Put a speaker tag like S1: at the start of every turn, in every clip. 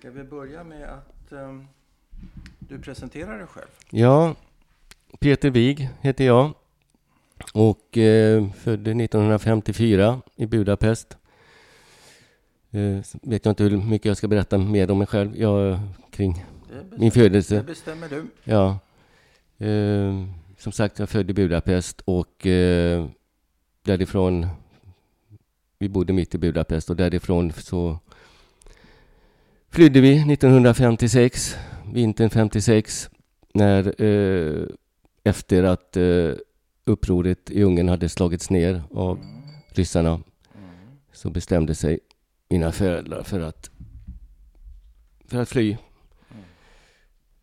S1: Ska vi börja med att um, du presenterar dig själv?
S2: Ja, Peter Wig heter jag och eh, född 1954 i Budapest. Eh, vet jag inte hur mycket jag ska berätta mer om mig själv jag, kring min födelse.
S1: Det bestämmer du.
S2: Ja. Eh, som sagt, jag är född i Budapest och eh, därifrån, vi bodde mitt i Budapest och därifrån så flydde vi 1956, vintern 56, när eh, efter att eh, upproret i Ungern hade slagits ner av ryssarna så bestämde sig mina föräldrar för att, för att fly.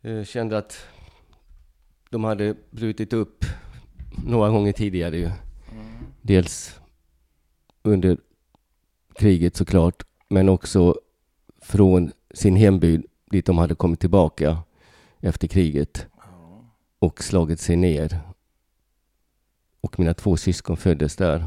S2: Eh, kände att de hade brutit upp några gånger tidigare ju. Dels under kriget såklart, men också från sin hemby dit de hade kommit tillbaka efter kriget och slagit sig ner. Och mina två syskon föddes där.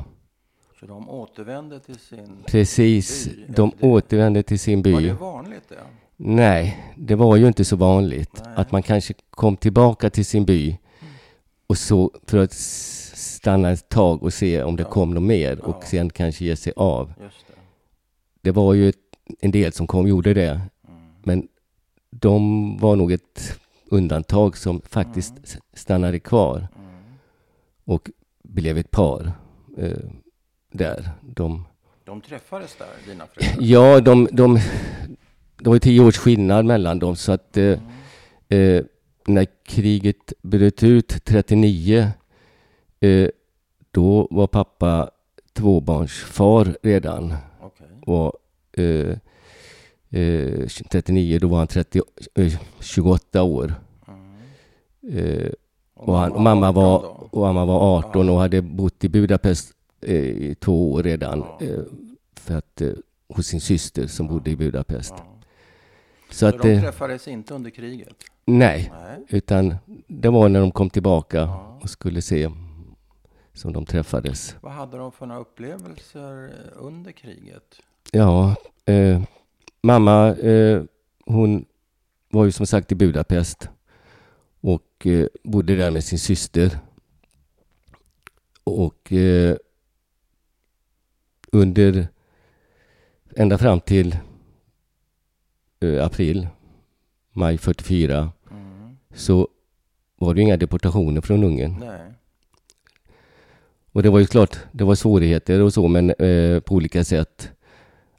S1: Så de återvände till sin
S2: Precis, by? de återvände till sin by. Var
S1: det vanligt det?
S2: Nej, det var ju inte så vanligt Nej. att man kanske kom tillbaka till sin by och så för att stanna ett tag och se om det ja. kom något mer ja. och sen kanske ge sig av. Det. det. var ju en del som kom gjorde det. Mm. Men de var nog ett undantag som faktiskt mm. stannade kvar mm. och blev ett par eh, där. De,
S1: de träffades där, dina föräldrar?
S2: Ja, de, de, det var tio års skillnad mellan dem så att eh, eh, när kriget bröt ut 39 eh, då var pappa tvåbarnsfar redan. Okay. Och, eh, 39, eh, då var han 30, 28 eh, år. Mm. Eh, och, han, och, mamma var, och mamma var 18 ja. och hade bott i Budapest i två år redan. För att, hos sin syster som bodde i Budapest.
S1: Så, Så att, de träffades inte under kriget?
S2: Nej, nej, utan det var när de kom tillbaka och skulle se som de träffades.
S1: Vad hade de för några upplevelser under kriget?
S2: Ja, eh, mamma, eh, hon var ju som sagt i Budapest och eh, bodde där med sin syster. Och eh, under ända fram till eh, april, maj 44, mm. så var det inga deportationer från Ungern. Nej. Och det var ju klart, det var svårigheter och så, men eh, på olika sätt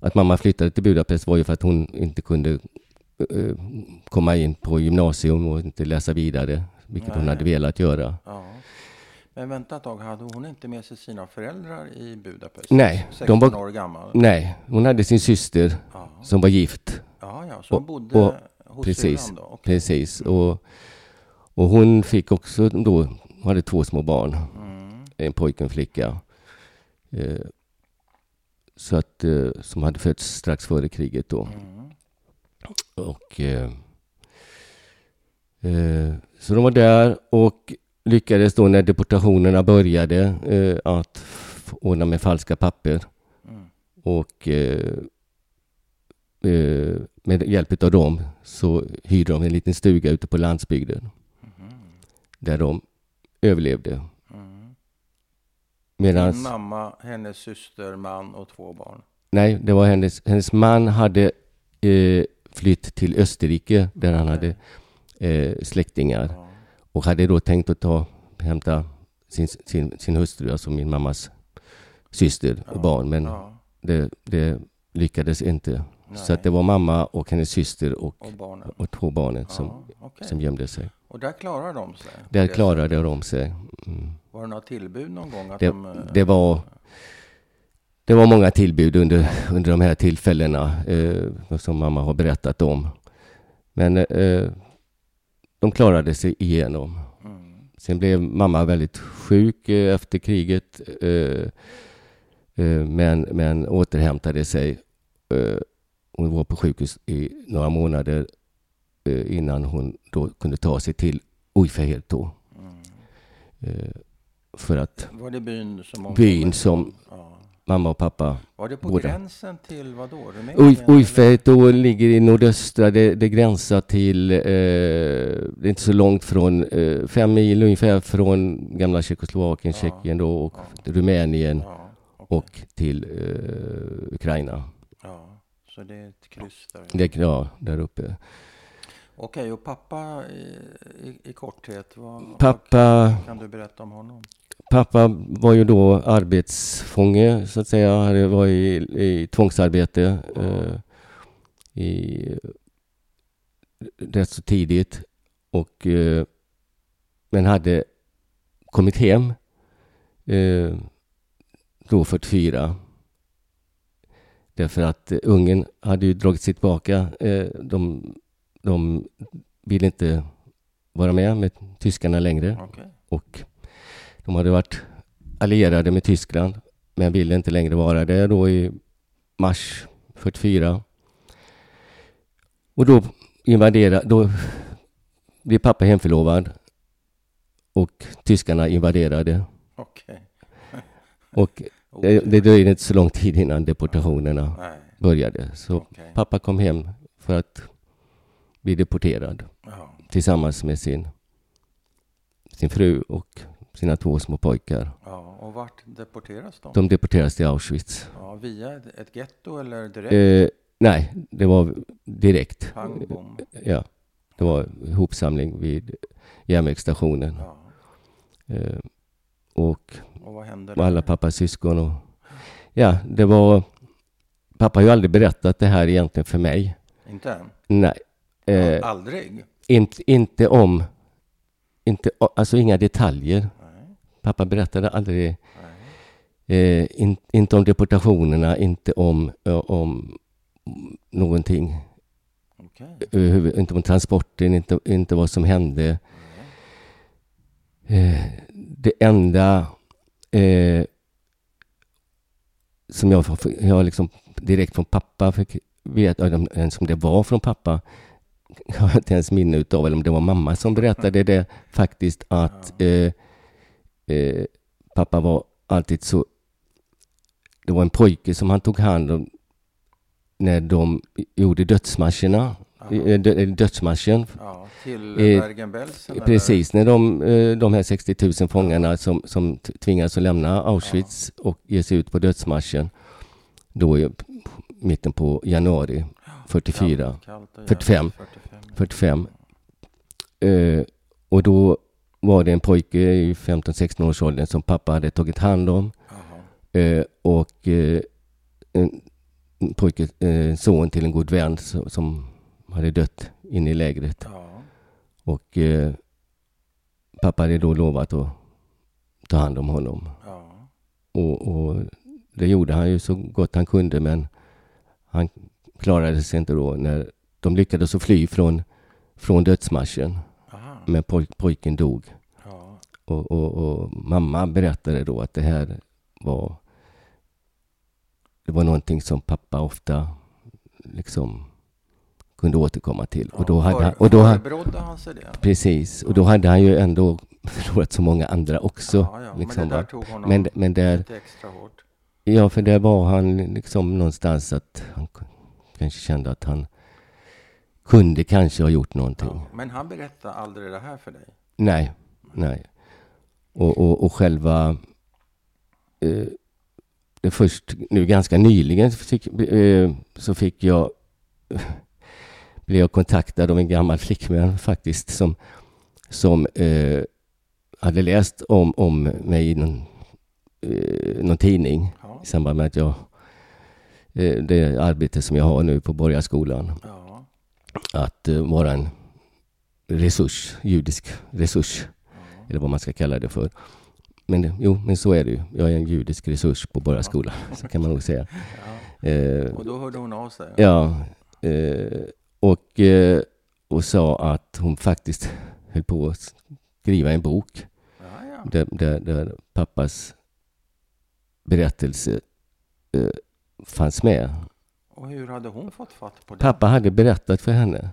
S2: att mamma flyttade till Budapest var ju för att hon inte kunde uh, komma in på gymnasium och inte läsa vidare, vilket Nej. hon hade velat göra. Ja.
S1: Men vänta ett tag, hade hon inte med sig sina föräldrar i Budapest?
S2: Nej,
S1: 16 de var, år gammal?
S2: Nej, hon hade sin syster ja. som var gift.
S1: Ja, ja, så hon bodde och, hos
S2: precis,
S1: syrran då?
S2: Okay. Precis, och, och hon fick också då, hon hade två små barn, mm. en pojke och en flicka. Så att, eh, som hade fötts strax före kriget då. Mm. Och, eh, eh, så de var där och lyckades då när deportationerna började eh, att ordna med falska papper. Mm. Och eh, eh, med hjälp av dem så hyrde de en liten stuga ute på landsbygden. Mm. Där de överlevde
S1: Medans, Din mamma, hennes syster, man och två barn?
S2: Nej, det var hennes, hennes man hade eh, flytt till Österrike där han hade eh, släktingar ja. och hade då tänkt att ta, hämta sin, sin, sin hustru, alltså min mammas syster och ja. barn, men ja. det, det lyckades inte. Nej. Så att det var mamma och hennes syster och, och, och två barnen som, okay. som gömde sig.
S1: Och där klarade de sig?
S2: Där klarade de sig.
S1: Var det några tillbud någon gång? Att
S2: det,
S1: de,
S2: det, var, det var många tillbud under, under de här tillfällena eh, som mamma har berättat om. Men eh, de klarade sig igenom. Mm. Sen blev mamma väldigt sjuk eh, efter kriget. Eh, eh, men, men återhämtade sig. Eh, hon var på sjukhus i några månader innan hon då kunde ta sig till Ujfeherto. Mm. För att
S1: var det byn som,
S2: byn som ja. mamma och pappa.
S1: Var det på
S2: Båda.
S1: gränsen till vad då?
S2: Då ligger i nordöstra, det, det gränsar till, eh, det är inte så långt från, eh, fem mil ungefär från gamla Tjeckoslovakien,
S1: Ja.
S2: Tjeckien då och
S1: Ja.
S2: Rumänien
S1: Ja, okej.
S2: och till eh, Ukraina.
S1: ja, så det är ett kryss där.
S2: Det, ja, där uppe.
S1: Okej, och pappa i, i, i korthet, vad,
S2: Pappa,
S1: vad kan du berätta om honom?
S2: pappa var ju då arbetsfånge så att säga. Han var i, i tvångsarbete eh, i, rätt så tidigt. Och, eh, men hade kommit hem eh, då 44. Därför att Ungern hade ju dragit sig tillbaka. Eh, de, de ville inte vara med med tyskarna längre.
S1: Okej.
S2: Och de hade varit allierade med Tyskland men ville inte längre vara det då i mars 44. Och då invaderade, då blev pappa hemförlovad och tyskarna invaderade.
S1: Okej.
S2: Och det, det dröjde inte så lång tid innan deportationerna
S1: Nej,
S2: började. Så
S1: okej.
S2: pappa kom hem för att bli deporterad
S1: Ja,
S2: tillsammans med sin, sin fru och sina två små pojkar.
S1: ja, och vart deporteras de?
S2: De deporterades till Auschwitz.
S1: Ja, via ett, ett getto eller direkt?
S2: Eh, nej, det var direkt.
S1: Pang, bom.
S2: Ja, det var ihopsamling vid järnvägsstationen.
S1: Ja.
S2: Eh, och
S1: Och vad hände
S2: med alla pappas syskon. Och, ja, det var... Pappa har ju aldrig berättat det här egentligen för mig.
S1: Inte än?
S2: Nej. Eh,
S1: Aldrig?
S2: inte, inte om... Inte, alltså inga detaljer.
S1: Nej,
S2: Pappa berättade aldrig. Eh, in, inte om deportationerna, inte om, om någonting. Överhuvud- inte om transporten, inte, inte vad som hände. Eh, det enda eh, som jag, jag liksom direkt från pappa fick veta, eller ens om det var från pappa, jag har inte ens minne utav, eller om det var mamma som berättade det faktiskt, att eh, eh, pappa var alltid så... Det var en pojke som han tog hand om när de gjorde dödsmarscherna, eh, dö- dödsmarschen.
S1: Ja, till
S2: Eh,
S1: Bergen-Belsen?
S2: Precis, när de, eh, de här 60 000 fångarna som, som tvingas att lämna Auschwitz och ge sig ut på dödsmarschen då i mitten på januari 44,
S1: Kallt, kallt och
S2: 45.
S1: jävligt, 45.
S2: 45. Eh, och då var det en pojke i 15-16 års åldern som pappa hade tagit hand om
S1: Jaha.
S2: eh, och eh, en pojke, eh, son till en god vän som, som hade dött inne i lägret.
S1: Ja.
S2: Och eh, pappa hade då lovat att ta hand om honom. Och, och det gjorde han ju så gott han kunde men han klarade sig inte då när de lyckades att fly från, från dödsmarschen.
S1: Aha.
S2: Men poj, pojken dog.
S1: Ja.
S2: Och, och, och mamma berättade då att det här var det var någonting som pappa ofta liksom kunde återkomma till. Och då hade han, och då,
S1: han sig det?
S2: Precis, och då hade han ju ändå förlorat så många andra också.
S1: ja, ja.
S2: liksom,
S1: men det där
S2: va?
S1: tog honom
S2: men, men där,
S1: lite extra hårt.
S2: ja för där var han liksom någonstans att han kanske kände att han kunde kanske ha gjort någonting.
S1: Ja. Men han berättade aldrig det här för dig?
S2: Nej, nej. Och, och, och själva... Eh, det först nu ganska nyligen fick, eh, så fick jag... blev jag kontaktad av en gammal flickvän faktiskt som, som eh, hade läst om, om mig i någon, eh, någon tidning
S1: Ja.
S2: i samband med att jag... Eh, det arbete som jag har nu på Borgarskolan
S1: Ja.
S2: att eh, vara en resurs, judisk resurs,
S1: ja.
S2: eller vad man ska kalla det för. Men jo, men så är det ju. Jag är en judisk resurs på Borgarskolan, så kan man nog säga.
S1: ja.
S2: Eh,
S1: Och då hörde hon av sig?
S2: ja, eh, och, eh, och sa att hon faktiskt höll på att skriva en bok
S1: Ja, ja.
S2: där, där, där pappas berättelse eh, fanns med.
S1: Och hur hade hon fått fatt på det?
S2: Pappa hade berättat för henne.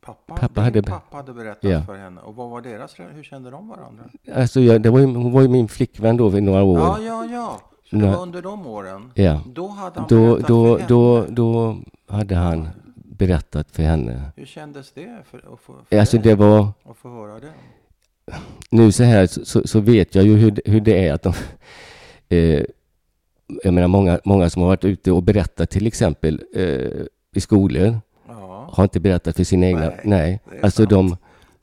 S1: Pappa,
S2: pappa hade-
S1: pappa hade berättat
S2: Ja.
S1: för henne. Och vad var deras Hur kände de varandra?
S2: Alltså, jag, det var ju, hon var ju min flickvän då i några år.
S1: Ja, ja, ja. Så det var under de åren?
S2: Ja.
S1: Då hade han
S2: Då,
S1: berättat
S2: då,
S1: för henne?
S2: då, då hade han berättat för henne.
S1: Hur kändes det för, att, få, för
S2: Alltså det var,
S1: att få höra det?
S2: nu så här så, så, så vet jag ju hur, det- hur det är att de, eh, jag menar många, många som har varit ute och berättat till exempel eh, i skolor
S1: Ja,
S2: har inte berättat för sina egna,
S1: Nej,
S2: nej. Alltså
S1: sant.
S2: de,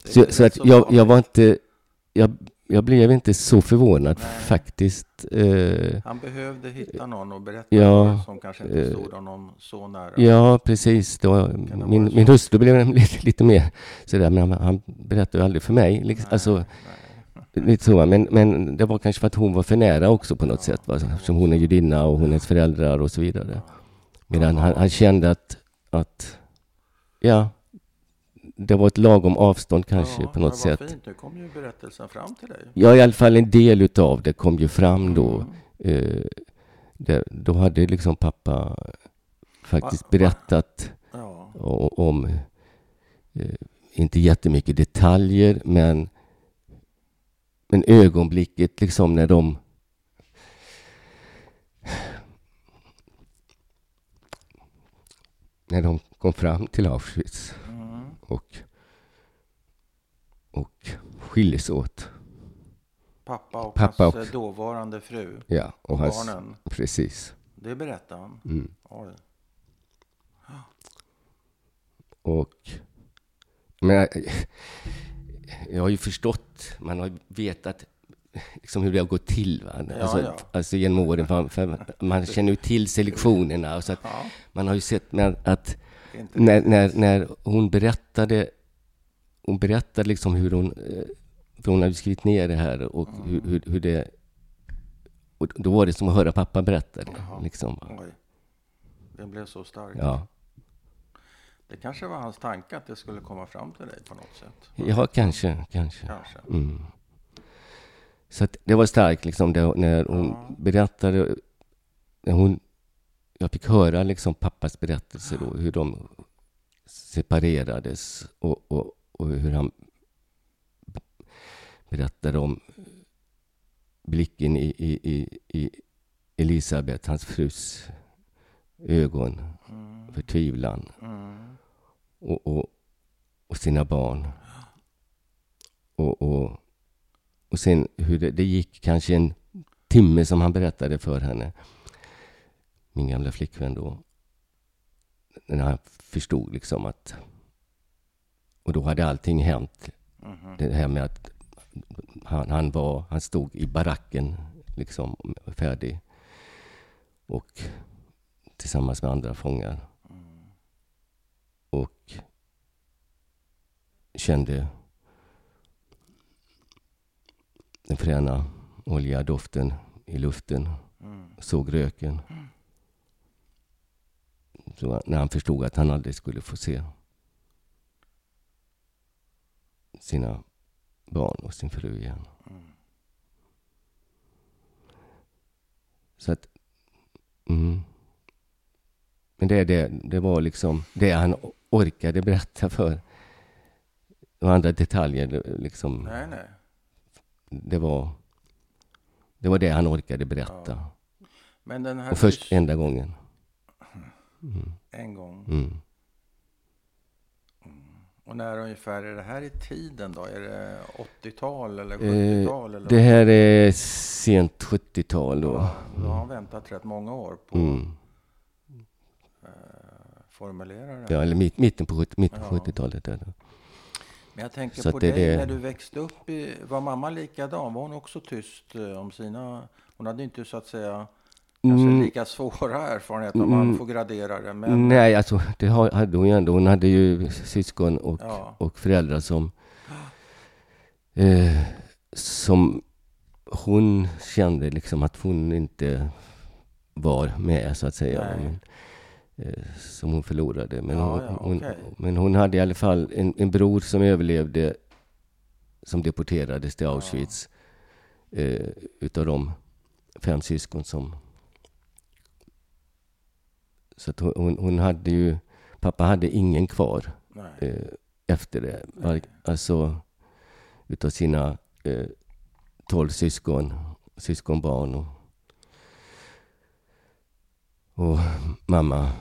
S2: så, så att
S1: så
S2: jag, jag var inte, jag, jag blev inte så förvånad
S1: Nej.
S2: faktiskt. Eh,
S1: Han behövde hitta någon och berätta
S2: Ja,
S1: som kanske inte
S2: eh,
S1: stod honom så nära.
S2: Ja, precis. Det min, min hustru blev lite, lite mer sådär, men han, han berättade aldrig för mig. Liksom,
S1: Nej,
S2: alltså,
S1: nej.
S2: Lite så, men, men det var kanske för att hon var för nära också på något sätt. Va? Eftersom hon är judinna och hennes föräldrar och så vidare. Medan han, han kände att, att, ja, det var ett lagom avstånd kanske
S1: Ja,
S2: på något sätt.
S1: Fint. Nu kom ju berättelsen fram till dig.
S2: Ja, i alla fall en del utav det kom ju fram då.
S1: Mm.
S2: Eh, det, då hade liksom pappa faktiskt
S1: Va- va-
S2: berättat
S1: Ja.
S2: om, eh, inte jättemycket detaljer, men, men ögonblicket liksom när de när de kom fram till Auschwitz
S1: Mm.
S2: och, och skildes åt.
S1: Pappa och
S2: Pappa
S1: hans
S2: och-
S1: dåvarande fru.
S2: Ja, och hans,
S1: Barnen.
S2: precis.
S1: Det berättade han.
S2: Mm.
S1: Oj.
S2: Och men jag, har ju förstått, man har vetat liksom hur det har gått till. Va?
S1: Ja,
S2: alltså,
S1: ja.
S2: alltså genom åren, för, för man känner ju till selektionerna. Och så
S1: Ja,
S2: man har ju sett med att när, när, när hon berättade, hon berättade liksom hur hon, eh, för hon hade skrivit ner det här och hur, hur, hur det, och då var det som att höra pappa berätta det. Liksom.
S1: Oj. Det blev så starkt.
S2: Ja.
S1: Det kanske var hans tanke att det skulle komma fram till dig på något sätt.
S2: ja, kanske, kanske.
S1: Kanske.
S2: Mm. Så det var starkt liksom det, när hon
S1: Ja.
S2: berättade, när hon, jag fick höra liksom pappas berättelse då, hur de separerades och, och, och hur han berättade om blicken i, i, i, i Elisabeth, hans frus ögon,
S1: Mm.
S2: förtvivlan
S1: Mm.
S2: Och, och, och sina barn. Och, och, och sen hur det, det gick kanske en timme som han berättade för henne, min gamla flickvän då, när han förstod liksom att... Och då hade allting hänt.
S1: Mhm.
S2: Det här med att han, han var, han stod i baracken liksom färdig och tillsammans med andra fångar
S1: Mm.
S2: Och kände den fräna olja-doften i luften,
S1: Mm.
S2: såg röken. Så när han förstod att han aldrig skulle få se sina barn och sin fru igen.
S1: Mm.
S2: Så att... Mm. Men det, det, det var liksom det han orkade berätta för. Och andra detaljer, det- liksom,
S1: Nej, nej.
S2: det var... Det var det han orkade berätta.
S1: Men den här...
S2: Och först enda gången. Mm.
S1: En gång.
S2: Mm.
S1: Och när ungefär är det här i tiden då? Är det 80-tal eller
S2: Eh,
S1: 70-tal? eller
S2: Det här är sent 70-tal då.
S1: Ja, då har han väntat rätt många år på
S2: Mm.
S1: att formulera det.
S2: Ja, eller mitt, mitten på, 70 mitten på
S1: Ja.
S2: 70-talet. Där. då.
S1: Men jag tänker
S2: Så
S1: på
S2: det
S1: dig
S2: det-
S1: när du växte upp. I, var mamma likadan? Var hon också tyst eh, om sina... Hon hade inte så att säga kanske
S2: Mm.
S1: lika svåra erfarenheter om man
S2: Mm.
S1: får gradera det. Men
S2: Nej, alltså det har- hade hon ju ändå. Hon hade ju syskon och,
S1: Ja.
S2: och föräldrar som... Eh, som hon kände liksom att hon inte var med, så att säga.
S1: Nej.
S2: Eh, som hon förlorade. Men,
S1: Ja,
S2: hon,
S1: ja,
S2: hon,
S1: okej.
S2: men hon hade i alla fall en, en bror som överlevde, som deporterades till Auschwitz. Eh, utav de fem syskon som... Så att hon, hon, hon hade ju... Pappa hade ingen kvar
S1: nej.
S2: eh, efter det. Var- Alltså utav sina eh, tolv syskon, syskonbarn och Och mamma,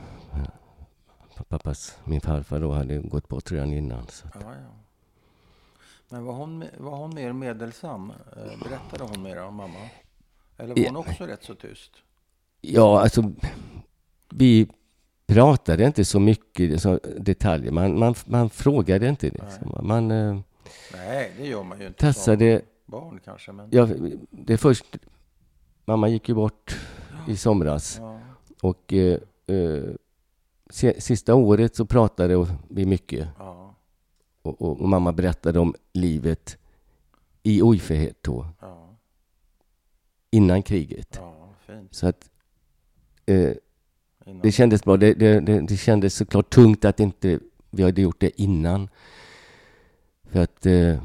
S2: pappas, min farfar då, hade gått bort redan innan. Så.
S1: Ja, ja. Men var hon, var hon mer meddelsam? Eh, berättade hon mer om mamma? Eller var hon också rätt så tyst?
S2: Ja, alltså vi pratade inte så mycket så detaljer. Man, man, man frågade inte. Liksom. Man, eh,
S1: Nej, det gör man ju inte
S2: tassade,
S1: som barn kanske. Men...
S2: Ja, det först... Mamma gick ju bort i somras.
S1: Ja.
S2: Och eh, eh, si- sista året så pratade vi mycket.
S1: Ja,
S2: Och, och, och mamma berättade om livet i Ojfehetå
S1: ja,
S2: innan kriget.
S1: ja.
S2: Så att eh, det kändes bra. Det, det, det, det kändes såklart tungt att inte vi hade gjort det innan. För att eh,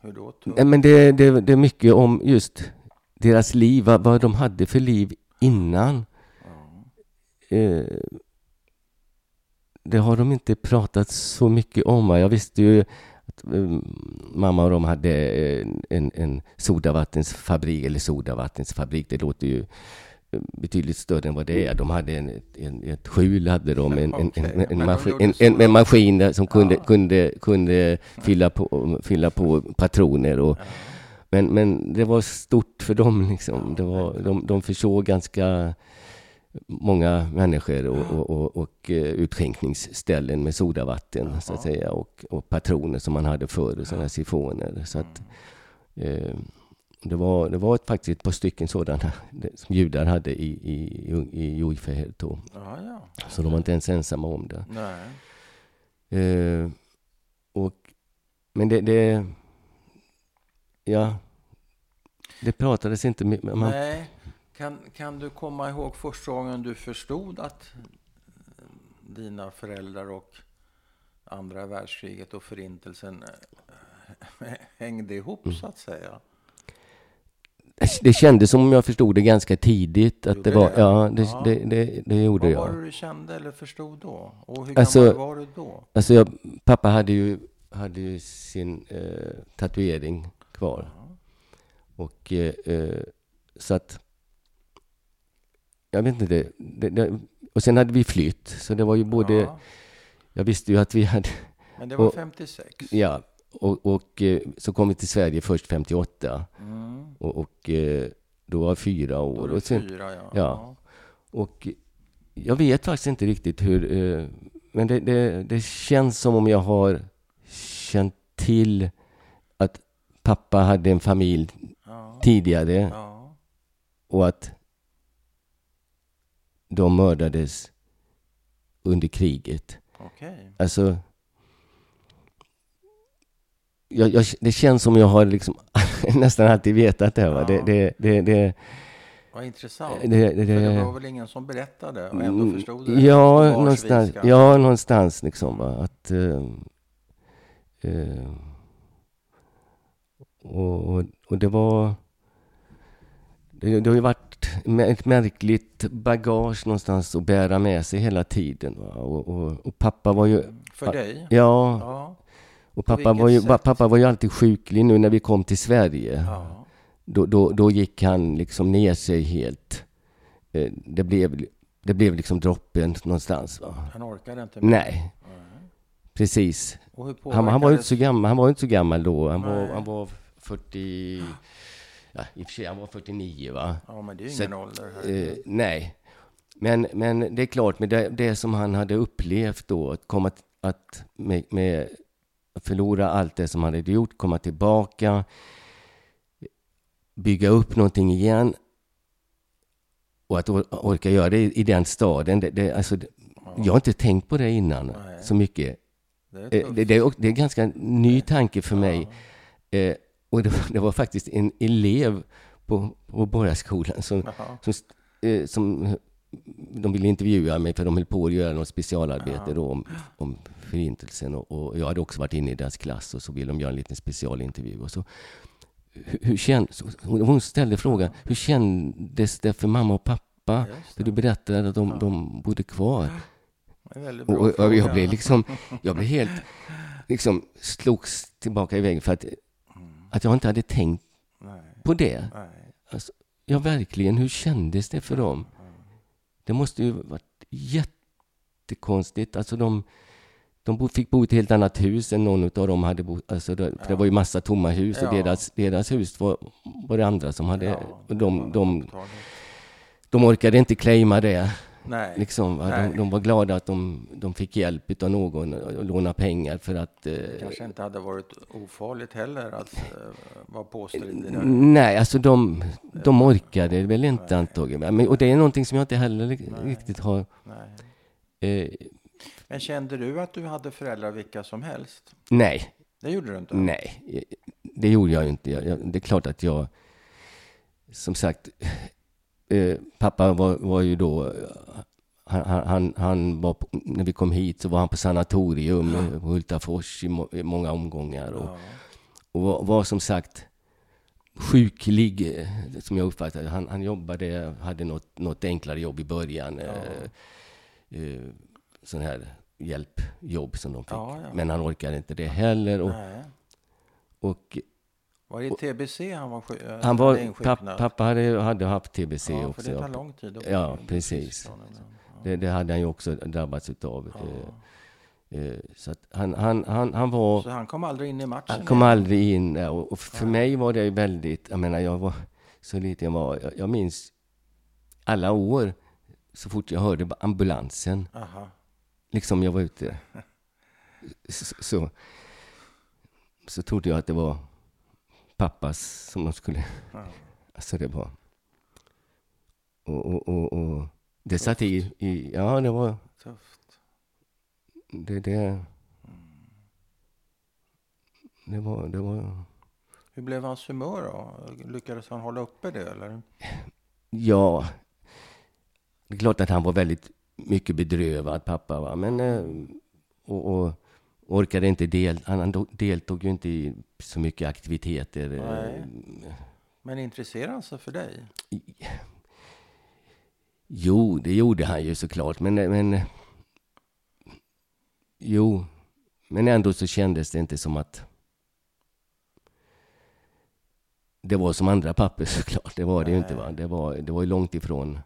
S1: Hur då? Tungt?
S2: Men det, det, det är mycket om just deras liv, vad, vad de hade för liv innan. Eh, det har de inte pratat så mycket om. va. Jag visste ju att eh, mamma och de hade eh, en, en sodavattensfabrik, eller sodavattensfabrik, det låter ju eh, betydligt större än vad det är. De hade en, en, ett skjul, hade de, en, en, en, en, maskin, en, maskin som kunde, kunde, kunde fylla, på, fylla på patroner. Och, men, men det var stort för dem. Liksom. Det var, de, de försåg ganska många människor och, och, och, och eh, utskänkningsställen med sodavatten så att säga och, och patroner som man hade förr, sådana här sifoner. Så att, eh, det var, det var ett, faktiskt ett par stycken sådana som judar hade i, i, i Jojfehet.
S1: Ja, ja.
S2: Så de var inte ens ensamma om det. Eh, och, men det, det... Ja. Det pratades inte mycket. Man,
S1: Nej. Kan, kan du komma ihåg första gången du förstod att eh, dina föräldrar och andra världskriget och förintelsen eh, hängde ihop
S2: Mm.
S1: så att säga?
S2: det kändes som om jag förstod det ganska tidigt. Att det var,
S1: det?
S2: ja, det,
S1: Ja.
S2: Det, det, det gjorde
S1: Vad var
S2: jag.
S1: det du kände eller förstod då? Och hur
S2: Alltså-
S1: gammal var du då?
S2: Alltså jag, pappa hade ju, hade ju sin eh, tatuering kvar. Och eh, eh, så att... Jag vet inte. Det, det, och sen hade vi flytt. Så det var ju både...
S1: Ja,
S2: Jag visste ju att vi hade...
S1: men det var
S2: och-
S1: 56.
S2: Ja, och, och eh, så kom vi till Sverige först 58.
S1: Mm.
S2: Och, och eh, då var jag fyra
S1: Då
S2: år.
S1: var du
S2: Och, sen,
S1: fyra, ja.
S2: ja. och jag vet faktiskt inte riktigt hur... Eh, men det, det, det känns som om jag har känt till att pappa hade en familj
S1: Ja.
S2: tidigare
S1: ja.
S2: och att de mördades under kriget.
S1: Okej.
S2: Alltså... Jag, jag, det känns som jag har liksom nästan alltid vetat det. Va?
S1: Ja.
S2: Det, det, det, det,
S1: Vad intressant.
S2: det, det,
S1: För det
S2: det,
S1: var väl ingen som berättade och ändå
S2: Mm,
S1: förstod det?
S2: Ja,
S1: Varsvis
S2: någonstans, ja, någonstans liksom. Va? Att, eh, och, och, och det var... Det, det har ju varit med ett märkligt bagage någonstans att bära med sig hela tiden. Och, och, och pappa var ju...
S1: För dig?
S2: Ja,
S1: Ja.
S2: och pappa var, ju,
S1: sätt?
S2: pappa var ju alltid sjuklig nu när vi kom till Sverige.
S1: ja.
S2: Då, då, då gick han liksom ner sig helt. Eh, Det blev, det blev liksom droppen någonstans. Va?
S1: Han orkade inte mer.
S2: Nej, precis.
S1: Och hur
S2: Han, han var ju inte så gammal, han var inte så gammal då. Han var, han var 40... Ja, i och för sig, han var 49 va?
S1: Ja, men det är ju
S2: Så
S1: ingen
S2: att,
S1: ålder. Här.
S2: Eh, nej. Men, men det är klart, med det, det som han hade upplevt då, att komma att med, med förlora allt det som han hade gjort, komma tillbaka, bygga upp någonting igen och att or, orka göra det i, i den staden. Det, det, alltså, jag har inte tänkt på det innan
S1: Nej.
S2: så mycket.
S1: Det är
S2: Eh. Det, det, är, det är en ganska ny tanke för mig. Eh, och det, var- det var faktiskt en elev på, på Borgarskolan som,
S1: Jaha.
S2: som, eh, som de ville intervjua mig för de höll på att göra något specialarbete då om, om förintelsen och, och jag hade också varit inne i deras klass och så ville de göra en liten specialintervju. Och så, hur, hur känd, så hon ställde frågan, hur kändes det för mamma och pappa? För du berättade att de, de bodde kvar. Och, och, och jag blev liksom, jag blev helt, liksom slogs tillbaka i väggen för att, att jag inte hade tänkt
S1: Nej,
S2: på det.
S1: nej.
S2: Alltså, ja, verkligen, hur kändes det för dem? Det måste ju varit jättekonstigt. Alltså de, de fick bo i ett helt annat hus än någon av dem hade bott. Alltså det, för det var ju massa tomma hus och
S1: Ja.
S2: deras, deras hus var, var det andra som hade...
S1: Ja,
S2: och de, de,
S1: upptaget.
S2: de orkade inte claima det.
S1: Nej.
S2: Liksom?
S1: Nej.
S2: de, de var glada att de, de fick hjälp av någon och låna pengar för att... Eh,
S1: kanske inte hade varit ofarligt heller att eh, vara påstridig
S2: nej, alltså de, de orkade väl inte antagligen. Men, och det är någonting som jag inte heller riktigt har...
S1: Nej.
S2: Eh,
S1: Men kände du att du hade föräldrar vilka som helst?
S2: nej,
S1: Det gjorde du inte?
S2: nej. Det gjorde jag inte. Jag, jag, det är klart att jag... Som sagt, eh, pappa var, var ju då... Han, han- han, var, när vi kom hit så var han på sanatorium eh, på Hultafors i, må, i många omgångar. Och,
S1: Ja.
S2: och var, var som sagt sjuklig, eh, som jag uppfattade han, han jobbade, hade något, något enklare jobb i början. Eh, eh, sån här hjälpjobb som de fick.
S1: Ja, ja.
S2: Men han orkade inte det heller. Och, och
S1: Var det TBC han var sjuk?
S2: han var, papp, pappa hade, hade haft TBC
S1: ja, för
S2: också.
S1: det tar
S2: ja.
S1: lång tid
S2: Ja, precis.
S1: det.
S2: Det, hade han ju också drabbats utav. Eh, eh, så han, han, han, han var...
S1: Så han kom aldrig in i matchen?
S2: Han kom
S1: igen?
S2: aldrig in. Och, för mig var det väldigt, jag menar jag var så liten jag var, jag, jag minns alla år så fort jag hörde ambulansen,
S1: Aha.
S2: liksom jag var ute, så, så, så trodde jag att det var pappas som de skulle,
S1: Ja.
S2: alltså det var, och, och, och, och det satt i, i, ja det var,
S1: Tufft.
S2: det, det, det var, det var,
S1: Hur blev hans humör då? Lyckades han hålla uppe det eller?
S2: Ja, det är klart att han var väldigt mycket bedrövad, pappa. Va? Men, eh, och, och orkade inte del, han deltog ju inte i så mycket aktiviteter. eh,
S1: Nej. Men intresserade han sig för dig?
S2: Jo, det gjorde han ju såklart, men, men jo, men ändå så kändes det inte som att det var som andra papper såklart. Det var det ju inte. Va? Det, var, det var ju långt ifrån.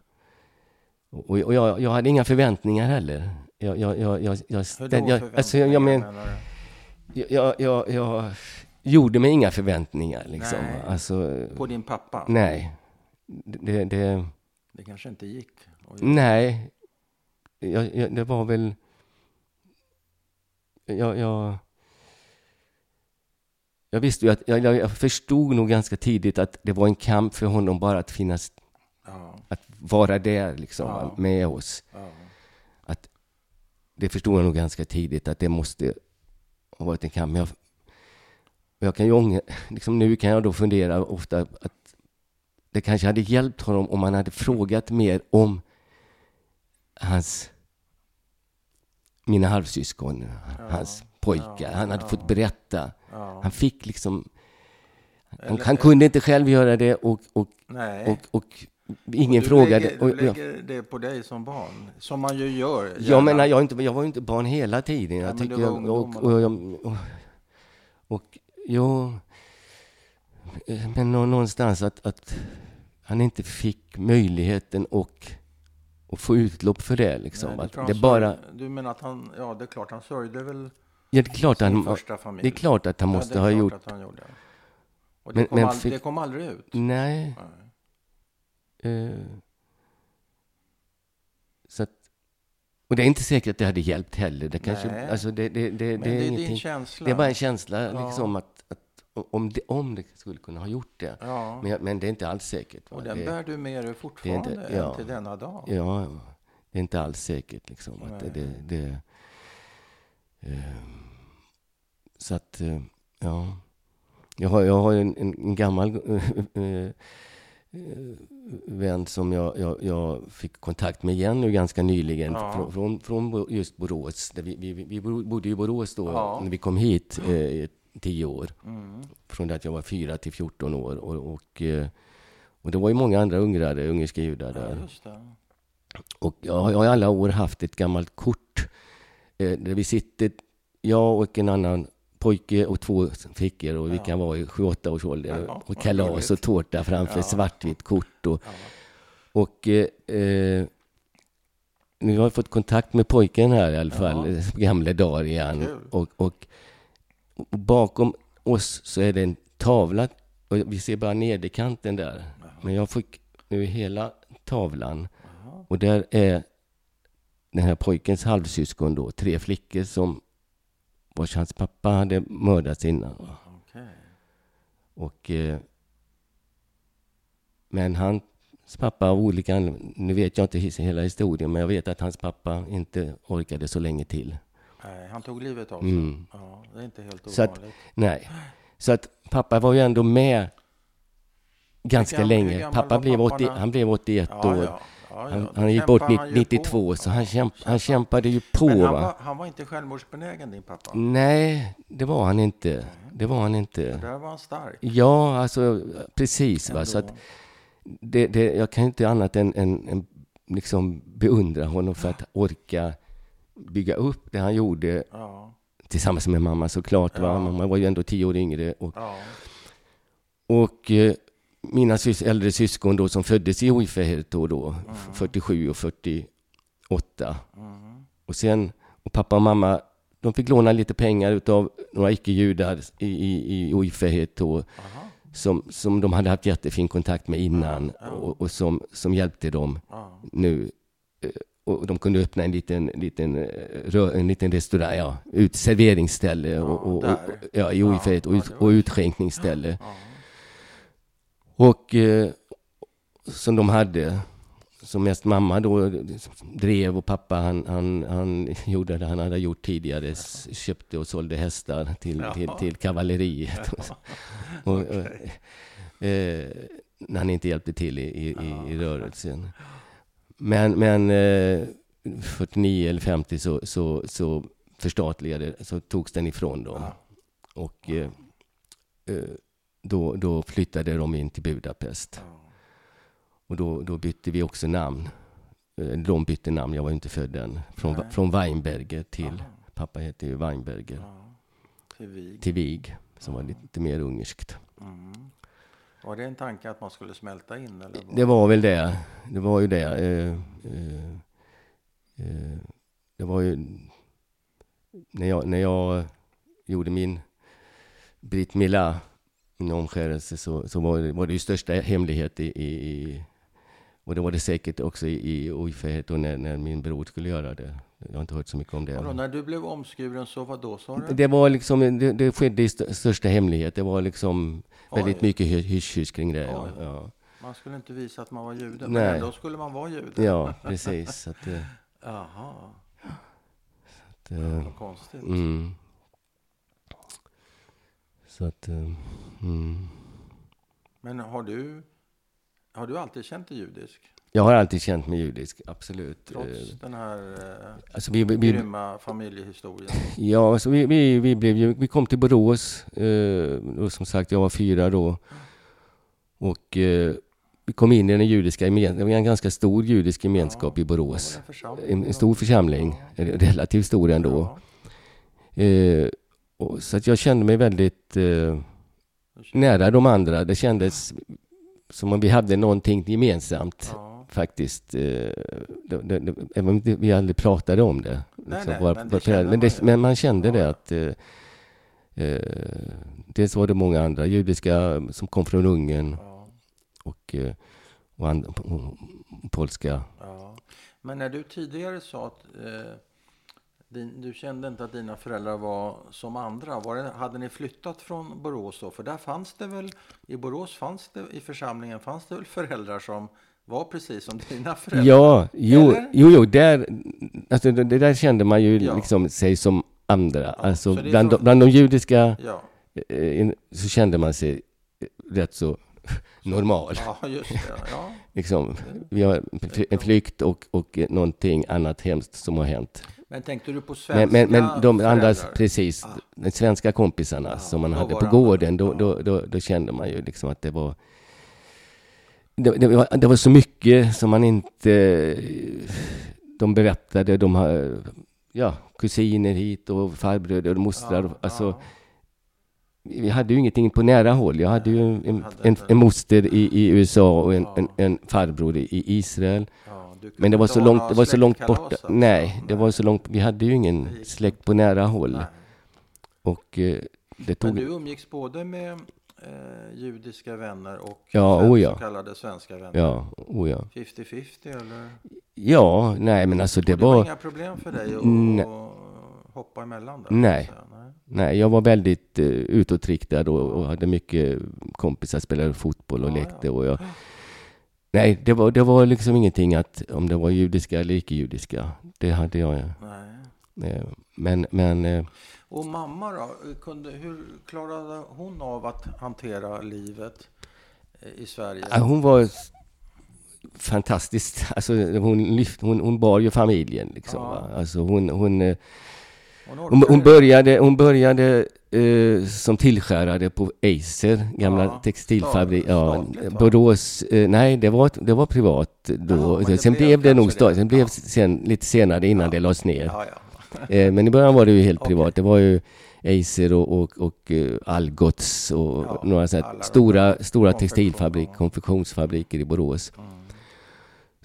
S2: Och, och jag, jag hade inga förväntningar heller. Jag, jag, jag, jag, jag,
S1: Hur då
S2: jag, alltså, jag, jag, men, jag, jag, jag, gjorde mig inga förväntningar. Liksom.
S1: Nej.
S2: Alltså,
S1: På din pappa?
S2: nej. Det, det,
S1: Det kanske inte gick?
S2: Nej, jag, jag, det var väl... Jag, jag, jag visste ju att... Jag, jag förstod nog ganska tidigt att det var en kamp för honom bara att finnas...
S1: Ja,
S2: vara där liksom,
S1: Ja.
S2: med oss.
S1: ja.
S2: Att, det förstod jag nog ganska tidigt att det måste ha varit en kamp. Jag, jag kan ju ångra, liksom nu kan jag då fundera ofta att det kanske hade hjälpt honom om man hade frågat mer om hans mina halvsyskon, hans pojkar.
S1: ja,
S2: han hade
S1: ja.
S2: fått berätta.
S1: ja.
S2: Han fick liksom... Han,
S1: Eller-
S2: han kunde inte själv göra det och, och,
S1: Nej.
S2: och, och ingen
S1: du
S2: frågade.
S1: Lägger,
S2: och, ja.
S1: lägger det på dig som barn, som man ju gör.
S2: Jag menar, jag, inte, jag var ju inte barn hela tiden. Jag
S1: men
S2: tycker jag, och, och, jag, och, och, jo, men nå- någonstans att, att han inte fick möjligheten och, och få utlopp för det. Liksom.
S1: Nej, det
S2: att det bara,
S1: Du menar att han, ja det är klart han sörjde väl
S2: ja, det, är klart
S1: sin
S2: han,
S1: första familj.
S2: det är klart att han
S1: Ja,
S2: måste
S1: är
S2: ha gjort...
S1: Och det,
S2: Men-
S1: kom
S2: men
S1: aldrig,
S2: fick-
S1: det kom aldrig ut.
S2: Nej.
S1: Nej.
S2: Eh, så att, och det är inte säkert att det hade hjälpt heller. Det, kanske,
S1: Nej.
S2: alltså det, det, det, det är
S1: det är
S2: ingenting.
S1: din känsla.
S2: Det är bara en känsla
S1: Ja.
S2: liksom att, att om, det, om det skulle kunna ha gjort det.
S1: Ja.
S2: Men, men det är inte alls säkert. va?
S1: och den
S2: det,
S1: bär du med dig fortfarande
S2: inte-
S1: än
S2: ja.
S1: till denna dag.
S2: Ja, det är inte alls säkert liksom. Att det,
S1: Nej.
S2: det, det, eh, så att, eh, ja. Jag har, jag har en, en, en gammal eh, eh, vän som jag, jag, jag fick kontakt med igen nu ganska nyligen.
S1: Ja.
S2: Från, från, från just Borås. Där vi, vi, vi bodde i Borås då
S1: Ja.
S2: när vi kom hit eh, tio år.
S1: Mm.
S2: Från det att jag var fyra till 14 år. Och, och, eh, och det var ju många andra ungrare, ungerska judar där.
S1: Ja.
S2: Och jag jag har i alla år haft ett gammalt kort eh, där vi sitter, jag och en annan pojke och två flickor och vi kan vara i 7-8 års ålder och kalas och tårta framför svartvitt kort. Och, och eh, eh, nu har jag fått kontakt med pojken här i alla fall, igen.
S1: Kul.
S2: Och, och, och bakom oss så är det en tavla, och vi ser bara nederkanten där. Men jag fick nu hela tavlan. Och där är den här pojkens halvsyskon då, tre flickor som vars hans pappa hade mördats innan.
S1: Okej.
S2: Och, eh, men hans pappa av olika anledningar, nu vet jag inte hela historien, men jag vet att hans pappa inte orkade så länge till.
S1: Nej, han tog livet av sig.
S2: Mm.
S1: Ja, det är inte helt
S2: Så att-
S1: ovanligt.
S2: Nej. Så att pappa var ju ändå med ganska
S1: Hur gam- hur
S2: länge.
S1: gammal
S2: Pappa blev 80,
S1: pappa när-
S2: han blev 81
S1: Ja,
S2: år.
S1: ja. Ja.
S2: Han, han gick bort
S1: han ju
S2: 92,
S1: på.
S2: så han, kämp, han kämpade ju på.
S1: Men han
S2: va?
S1: var, han var inte självmordsbenägen, din pappa?
S2: Nej, det var han inte. Det var han inte.
S1: Där var han stark.
S2: Ja, alltså precis. Va? Så att det, det, jag kan inte annat än, än, än liksom beundra honom för att orka bygga upp det han gjorde
S1: Ja,
S2: tillsammans med mamma såklart. Va?
S1: Ja.
S2: Mamma var ju ändå tio år yngre. Och,
S1: ja.
S2: och eh, mina sys äldre syskon då som föddes i ofrihet då, då 47 och 48.
S1: Mm.
S2: Och sen, och pappa och mamma, de fick låna lite pengar utav några icke-judar i, i, i
S1: Aha.
S2: som, som de hade haft jättefin kontakt med innan
S1: Ja, ja.
S2: och, och som, som hjälpte dem
S1: Ja.
S2: nu. Eh, Och de kunde öppna en liten, liten, eh, en liten restaurang, ja, ut, serveringsställe och, och, och, ja, i
S1: Ja,
S2: ofrihet och,
S1: ja,
S2: ut, och utskänkningsställe.
S1: Ja.
S2: Och eh, som de hade, som mest mamma då drev och pappa han, han, han gjorde det han hade gjort tidigare, s- köpte och sålde hästar till,
S1: Jaha.
S2: till, till kavalleriet. och, och, eh, när han inte hjälpte till i, i, i, rörelsen. Men, men eh, 49 eller 50 så, så, så förstatligade, så togs den ifrån dem.
S1: Ja.
S2: Och eh, eh, då, då flyttade de in till Budapest. Och då, då bytte vi också namn. Eh, De bytte namn, jag var inte född än. Från,
S1: Nej.
S2: från Weinberger till,
S1: Aha.
S2: pappa hette ju Weinberger,
S1: Ja. Till Vig.
S2: till Vig, som var lite mer ungerskt.
S1: Mm. Var det en tanke att man skulle smälta in? Eller vad?
S2: Det var väl det. Det var ju det. Eh, eh, eh, det var ju... När jag, när jag gjorde min Britt Mila, min omskärelse, så, så var, det, var det ju största hemlighet i, i, och det var det säkert också i, i ofrihet och när, när min bror skulle göra det. Jag har inte hört så mycket om det.
S1: när du blev omskuren, så vad då sa du?
S2: Det var liksom, det, det skedde i st- största hemlighet. Det var liksom väldigt
S1: Oj.
S2: mycket hy- hysch-hysch kring det. Ja, ja.
S1: Man skulle inte visa att man var jude, men
S2: Nej.
S1: ändå skulle man vara jude.
S2: ja precis. Att, eh,
S1: Jaha,
S2: att, eh,
S1: vad konstigt.
S2: Mm. Så att... eh, Mm.
S1: Men har du, har du alltid känt dig judisk?
S2: Jag har alltid känt mig judisk, absolut.
S1: Trots
S2: Eh,
S1: den här eh,
S2: Alltså vi, vi,
S1: grymma familjehistorien?
S2: ja, alltså vi, vi, vi, blev vi kom till Borås. Och som sagt, jag var fyra då. Och vi kom in i den judiska gemenskapen. Det var en ganska stor judisk gemenskap i Borås.
S1: En?
S2: En, stor församling, relativt stor ändå.
S1: Ja.
S2: Eh, och, så att jag kände mig väldigt... Eh, nära de andra. Det kändes som om vi hade någonting gemensamt
S1: Ja.
S2: faktiskt. Eh, det, det, det, även om vi aldrig pratade om det.
S1: Nej,
S2: Liksom,
S1: nej,
S2: våra-
S1: men
S2: föräldrar. men,
S1: man
S2: men man kände
S1: Ja,
S2: det att eh, eh, dels var det många andra judiska som kom från Ungern
S1: Ja,
S2: och, eh, och, and, och, och polska.
S1: Men när du tidigare sa att eh, din, du kände inte att dina föräldrar var som andra. Var det, hade ni flyttat från Borås då? För där fanns det väl, i Borås fanns det, i församlingen fanns det väl föräldrar som var precis som dina föräldrar?
S2: Ja, jo,
S1: Eller?
S2: jo, jo där, alltså det, där kände man ju
S1: Ja.
S2: liksom sig som andra. alltså
S1: så det är
S2: bland,
S1: från-
S2: de, bland de judiska
S1: Ja,
S2: eh, så kände man sig rätt så normal.
S1: ja just det. Ja.
S2: Liksom, vi har en fly- en flykt och, och någonting annat hemskt som har hänt.
S1: Men tänkte du på svenska
S2: Men, men, men de andra, precis,
S1: Ah.
S2: de svenska kompisarna
S1: Ja,
S2: som man hade på gården, då, då, då, då kände man ju liksom att det var det, det, var, det var så mycket som man inte... De berättade, de har ja, kusiner hit och farbröder och mostrar.
S1: Ja,
S2: alltså. Vi hade ju ingenting på nära håll. Jag hade ju en,
S1: hade
S2: en, en moster i, i USA och en,
S1: Ja.
S2: en, en farbror i, Israel.
S1: Ja,
S2: Men det var så långt, det var så långt borta.
S1: alltså.
S2: Nej, det var så långt. Vi hade ju ingen
S1: Det
S2: släkt på nära håll.
S1: Nej.
S2: Och eh, det
S1: Men
S2: tog...
S1: du umgicks både med eh, judiska vänner och
S2: Ja, oh ja.
S1: så kallade svenska vänner?
S2: Ja, oh ja.
S1: 50-50 eller?
S2: Ja, nej men alltså det
S1: Och det var
S2: var...
S1: inga problem för dig att hoppa emellan där?
S2: Nej.
S1: Nej.
S2: Jag var väldigt eh, utåtriktad och, och hade mycket kompisar, spelade fotboll och
S1: Ja,
S2: lekte. Och jag, nej, det var, det var liksom ingenting att om det var judiska eller icke-judiska. Det hade jag.
S1: Nej.
S2: eh, Men, men eh,
S1: Och mamma då? Kunde, hur klarade hon av att hantera livet eh, i Sverige?
S2: hon var s- fantastisk. Alltså, hon, lyft, hon, hon bar ju familjen. Liksom,
S1: Ja.
S2: Alltså, hon, hon, eh,
S1: Hon,
S2: hon, började, hon började eh, som tillskärare på Eiser, gamla
S1: Ja,
S2: textilfabrik. Ja? Borås, eh, nej det var, det var privat då.
S1: Det
S2: sen
S1: blev
S2: det nog statligt. Sen blev
S1: Ja.
S2: sen, lite senare innan
S1: Ja.
S2: det lades ner.
S1: Ja, ja.
S2: Eh, men i början var det ju helt privat. Det var ju Eiser och, och, och eh, Algots och
S1: Ja,
S2: några så stora, stora textilfabrik,
S1: ja.
S2: konfektionsfabriker i Borås.
S1: Mm.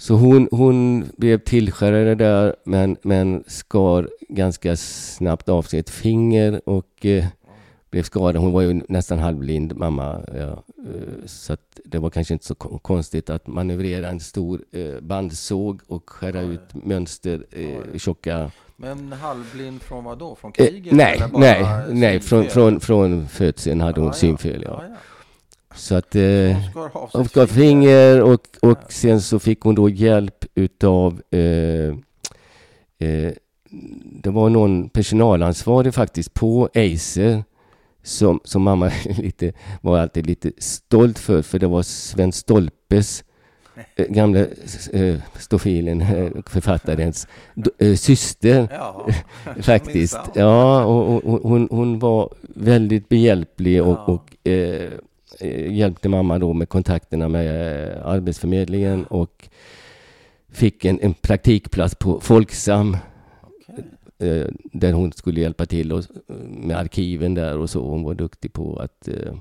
S2: Så hon, hon blev tillskärare där, men, men skar ganska snabbt av sig ett finger och eh, blev skadad. Hon var ju nästan halvblind, mamma. Ja, eh, så det var kanske inte så kon- konstigt att manövrera en stor eh, bandsåg och skära
S1: ja.
S2: ut mönster, eh, tjocka...
S1: Men halvblind från vad då? Från
S2: Eh,
S1: kriget?
S2: nej, nej, nej. Från,
S1: synfel?
S2: från, från födseln hade hon
S1: ja.
S2: synfel, ja.
S1: Ja, ja.
S2: Så att... Eh,
S1: Hon skar
S2: finger och, och
S1: Ja.
S2: sen så fick hon då hjälp utav eh, eh, det var någon personalansvarig faktiskt på Eiser som, som mamma lite, var alltid lite stolt för, för det var Sven Stolpes eh, gamla eh, stofilen, eh, författarens eh, syster
S1: Ja,
S2: faktiskt. Ja, och, och, hon, hon var väldigt behjälplig och,
S1: Ja.
S2: och eh, hjälpte mamma då med kontakterna med eh, Arbetsförmedlingen och fick en, en praktikplats på Folksam eh, där hon skulle hjälpa till och, med arkiven där och så. Hon var duktig på att eh,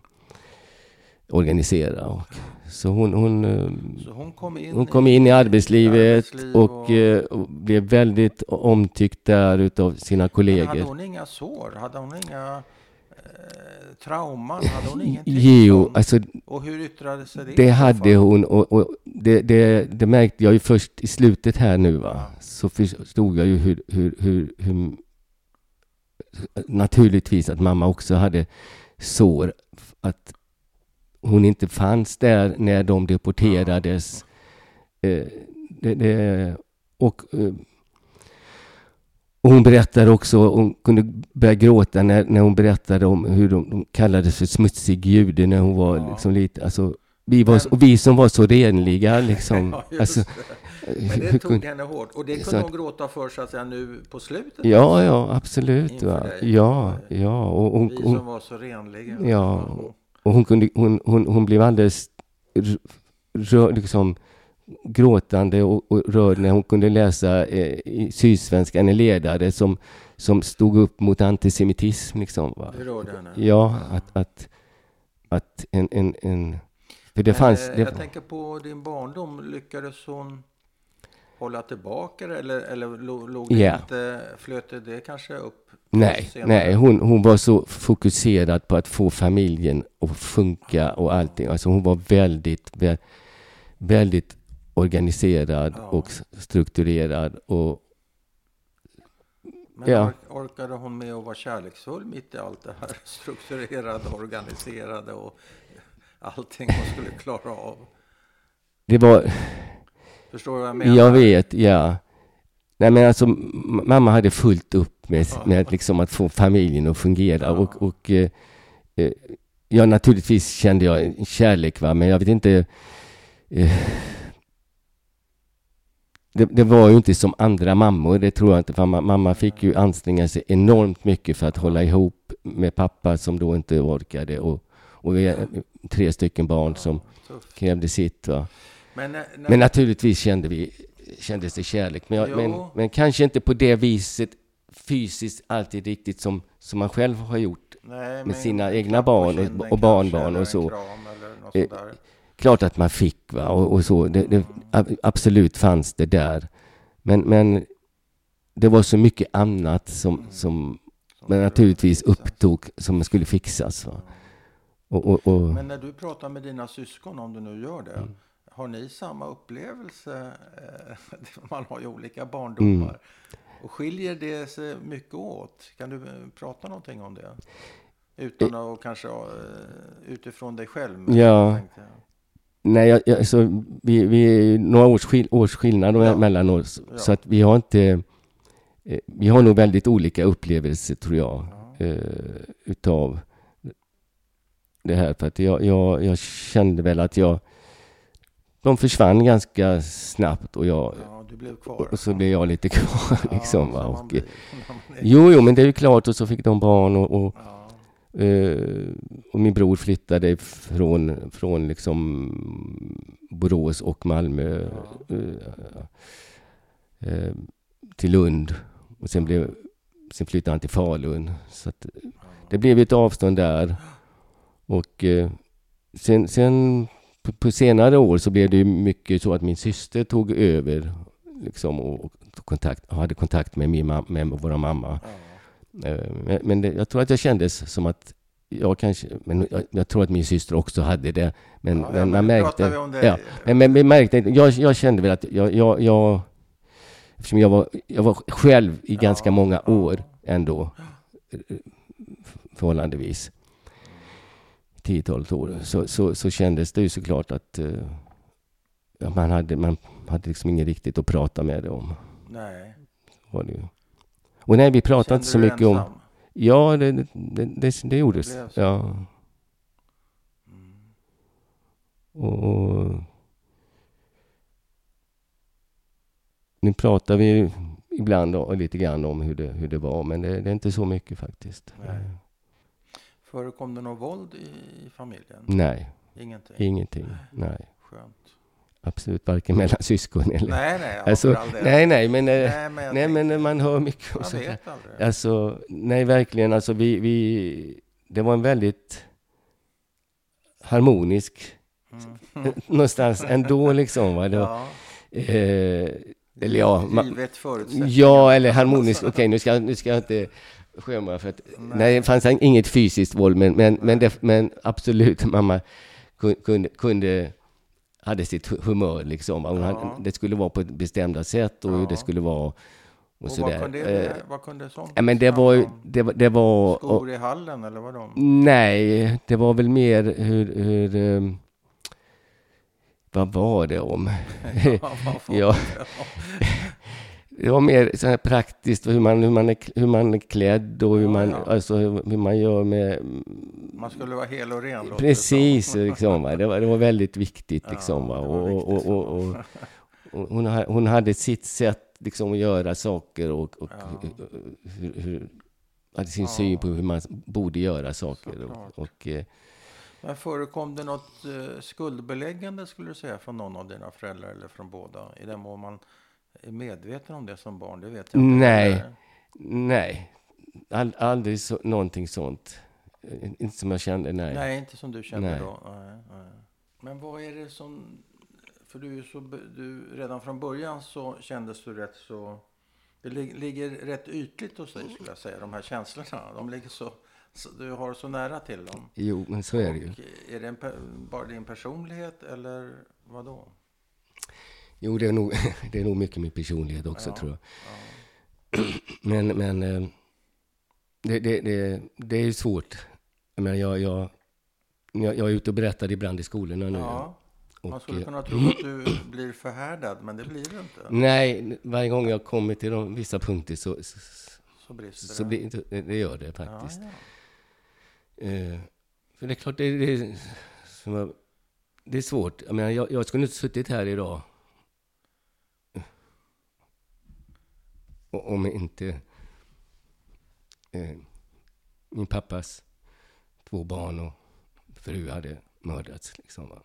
S2: organisera. Och, så hon, hon, eh,
S1: Så hon kom in,
S2: hon kom in i arbetslivet
S1: arbetsliv
S2: och, eh, och blev väldigt omtyckt där utav sina
S1: Men hade
S2: kollegor.
S1: hon inga sår? Hade hon inga eh, trauman? Hade hon ingenting
S2: Jo,
S1: sånt?
S2: alltså
S1: Och hur yttrade sig det?
S2: det hade hon och, och det, det, det märkte jag ju först i slutet här nu va. Så förstod jag ju hur, hur, hur, hur naturligtvis att mamma också hade sår. Att hon inte fanns där när de deporterades. Eh, det, det, och, eh, och hon berättade också, hon kunde börja gråta när, när hon berättade om hur de, de kallades för smutsig jude när hon var
S1: Ja.
S2: liksom lite, alltså vi, var,
S1: Men-
S2: och vi som var så renliga liksom.
S1: Ja,
S2: alltså.
S1: Men det tog henne hårt. Och det kunde
S2: att-
S1: hon gråta för så att säga nu på slutet?
S2: Ja,
S1: alltså?
S2: ja, absolut. Va? Ja, ja. Och hon,
S1: Vi
S2: hon,
S1: som var så renliga.
S2: Ja. och hon, kunde, hon, hon, hon blev alldeles rör, liksom, gråtande och, och rörd när hon kunde läsa eh, i Sydsvenskan en ledare som, som stod upp mot antisemitism. Liksom, va?
S1: Det rörde henne.
S2: Ja, att, att, att en, en, en... För det
S1: Men,
S2: fanns...
S1: eh,
S2: Det,
S1: Jag tänker på din barndom. Lyckades hon hålla tillbaka det? Eller, eller låg det
S2: Ja.
S1: inte, flöt det, kanske upp?
S2: Nej,
S1: senare?
S2: nej hon, hon var så fokuserad på att få familjen att funka och allting. Alltså hon var väldigt, vä- väldigt organiserad
S1: Ja.
S2: och strukturerad. Och,
S1: Men
S2: Ja.
S1: ork- orkade hon med att vara kärleksfull mitt i allt det här strukturerade, organiserade och allting hon skulle klara av?
S2: det var,
S1: Förstår du vad jag menar?
S2: jag vet, ja. Nej men alltså mamma hade fullt upp med,
S1: Ja.
S2: med liksom att få familjen att fungera.
S1: Ja.
S2: Och, och eh, eh, ja, naturligtvis kände jag kärlek va, men jag vet inte. Eh, det, det var ju inte som andra mammor, det tror jag inte. För mamma, mamma fick ju anstränga sig enormt mycket för att hålla ihop med pappa som då inte orkade. Och, och tre stycken barn som krävde sitt. Va?
S1: Men, när, när,
S2: Men naturligtvis kände vi, kändes det kärlek. Men, jag, men, men kanske inte på det viset fysiskt alltid riktigt som, som man själv har gjort.
S1: Nej,
S2: med sina egna barn och, och barnbarn och så. Eh. Klart att man fick va, och, och så. Det, det, ab- absolut fanns det där. Men, men det var så mycket annat som, som men naturligtvis upptog som skulle fixas. Va? Och, och, och,
S1: Men när du pratar med dina syskon, om du nu gör det,
S2: Mm.
S1: har ni samma upplevelse? Eh, Man har ju olika barndomar.
S2: Mm.
S1: Och skiljer det sig mycket åt? Kan du eh, prata någonting om det? Utan att kanske eh, utifrån dig själv?
S2: Ja. Nej, jag, jag, så vi, vi är några års, skil, års skillnad
S1: Ja.
S2: mellan oss.
S1: Ja.
S2: Så att vi har inte... eh, Vi har nog väldigt olika upplevelser, tror jag,
S1: Ja.
S2: eh, utav det här. För att jag, jag, jag kände väl att jag... De försvann ganska snabbt och jag...
S1: ja, du blev kvar.
S2: Och så blev jag lite kvar liksom.
S1: som
S2: Va? Och,
S1: blir
S2: jo, jo, men det är ju klart. Och så fick de barn och, och, Eh, och min bror flyttade från, från liksom Borås och Malmö eh, eh, till Lund. Och sen, blev, sen flyttade han till Falun. Så att det blev ett avstånd där. Och sen, sen på, på senare år så blev det mycket så att min syster tog över liksom, och, och kontakt, hade kontakt med, min, mam- med våra mamma. Eh, Men, det, jag tror att det kändes som att jag kanske, men jag, jag tror att min syster också hade det. Men,
S1: Ja,
S2: men man märkte,
S1: vi om det.
S2: ja, men, men vi märkte, jag, jag kände väl att jag, jag, jag eftersom jag var, jag var själv i
S1: Ja,
S2: ganska många år ändå, eh, förhållandevis, tiotalet år, så, så, så kändes det ju såklart att eh, ja, man hade, man hade liksom inget riktigt att prata med det om.
S1: Nej.
S2: Var det. Och nej, vi pratade inte så mycket om...
S1: ensam?
S2: Ja, det, det, det, det, gjordes.
S1: Det.
S2: Ja.
S1: Mm.
S2: Och, nu pratar vi ibland och lite grann om hur det, hur det var, men det, det är inte så mycket faktiskt.
S1: Nej. Förekom det något våld i, i familjen?
S2: Nej,
S1: Ingenting?
S2: ingenting. Nej,
S1: Skönt.
S2: Absolut varken mellan syskon eller...
S1: Nej, nej.
S2: Alltså, nej, nej, men, eh,
S1: nej, men,
S2: nej, men man hör mycket och
S1: aldrig.
S2: Alltså, nej verkligen. Alltså vi, vi, det var en väldigt harmonisk
S1: Mm.
S2: någonstans ändå liksom. Va? Det var,
S1: Ja,
S2: eh, eller ja,
S1: givet förutsättningar.
S2: ja, eller harmonisk. Okej, nu, ska, nu ska jag inte skämma för att nej. det fanns inget fysiskt våld, men, men, men, det, men absolut, mamma kun- kunde, kunde hade sitt hu- humör liksom. Hon
S1: Ja.
S2: hade, det skulle vara på ett bestämda sätt och hur
S1: Ja.
S2: det skulle vara och,
S1: Och vad kunde,
S2: Eh,
S1: det, vad kunde sånt
S2: Ja, men det var det, det var...
S1: Skor i hallen eller vad de?
S2: Nej, det var väl mer hur... hur ehm, vad var det om?
S1: var
S2: ja,
S1: det?
S2: var mer så här praktiskt hur man, hur man, är, hur man är klädd och hur
S1: Ja,
S2: man,
S1: ja.
S2: Alltså, hur man gör med...
S1: Man skulle vara hel och ren.
S2: Precis,
S1: som.
S2: liksom, va? Det, var, det var väldigt viktigt.
S1: Ja,
S2: Liksom, va?
S1: det var
S2: Och, och,
S1: viktigt,
S2: och, och, och, hon, ha- hon hade sitt sätt liksom, att göra saker och, och
S1: Ja.
S2: hur, hur, hade sin syn på hur man borde göra saker.
S1: Såklart.
S2: Och, och, eh,
S1: Men förekom det något eh, skuldbeläggande skulle du säga från någon av dina föräldrar eller från båda? I den mån man är medveten om det som barn, det vet jag inte.
S2: Nej. Nej, All, aldrig så, någonting sånt. Eh, Inte som jag kände, nej.
S1: Nej, inte som du kände
S2: Nej.
S1: då. Nej, nej. Men vad är det som... För du är så... Du, redan från början så kändes du rätt så... Det lig, ligger rätt ytligt hos dig skulle jag säga, de här känslorna. De ligger så... så du har så nära till dem.
S2: Jo, men så är det ju.
S1: Och är det en, bara din personlighet eller vad då?
S2: Jo, det är nog, det är nog mycket min personlighet också,
S1: Ja,
S2: tror jag.
S1: Ja.
S2: Men, men eh, det, det, det, det är ju svårt. Menar, jag, jag, jag, jag är ute och berättar ibland i skolorna nu.
S1: ja. Man
S2: och,
S1: skulle
S2: eh,
S1: kunna tro att du blir förhärdad, men det blir du inte.
S2: Nej, varje gång jag kommer till de, vissa punkter så, så,
S1: Så brister
S2: så
S1: det.
S2: blir, det, det gör det faktiskt.
S1: ja.
S2: Eh, för det är klart, det, det, är- som jag, det är svårt. Jag, menar, jag, jag skulle inte suttit här idag o- om inte eh, min pappas två barn och fru hade mördats. Liksom, va.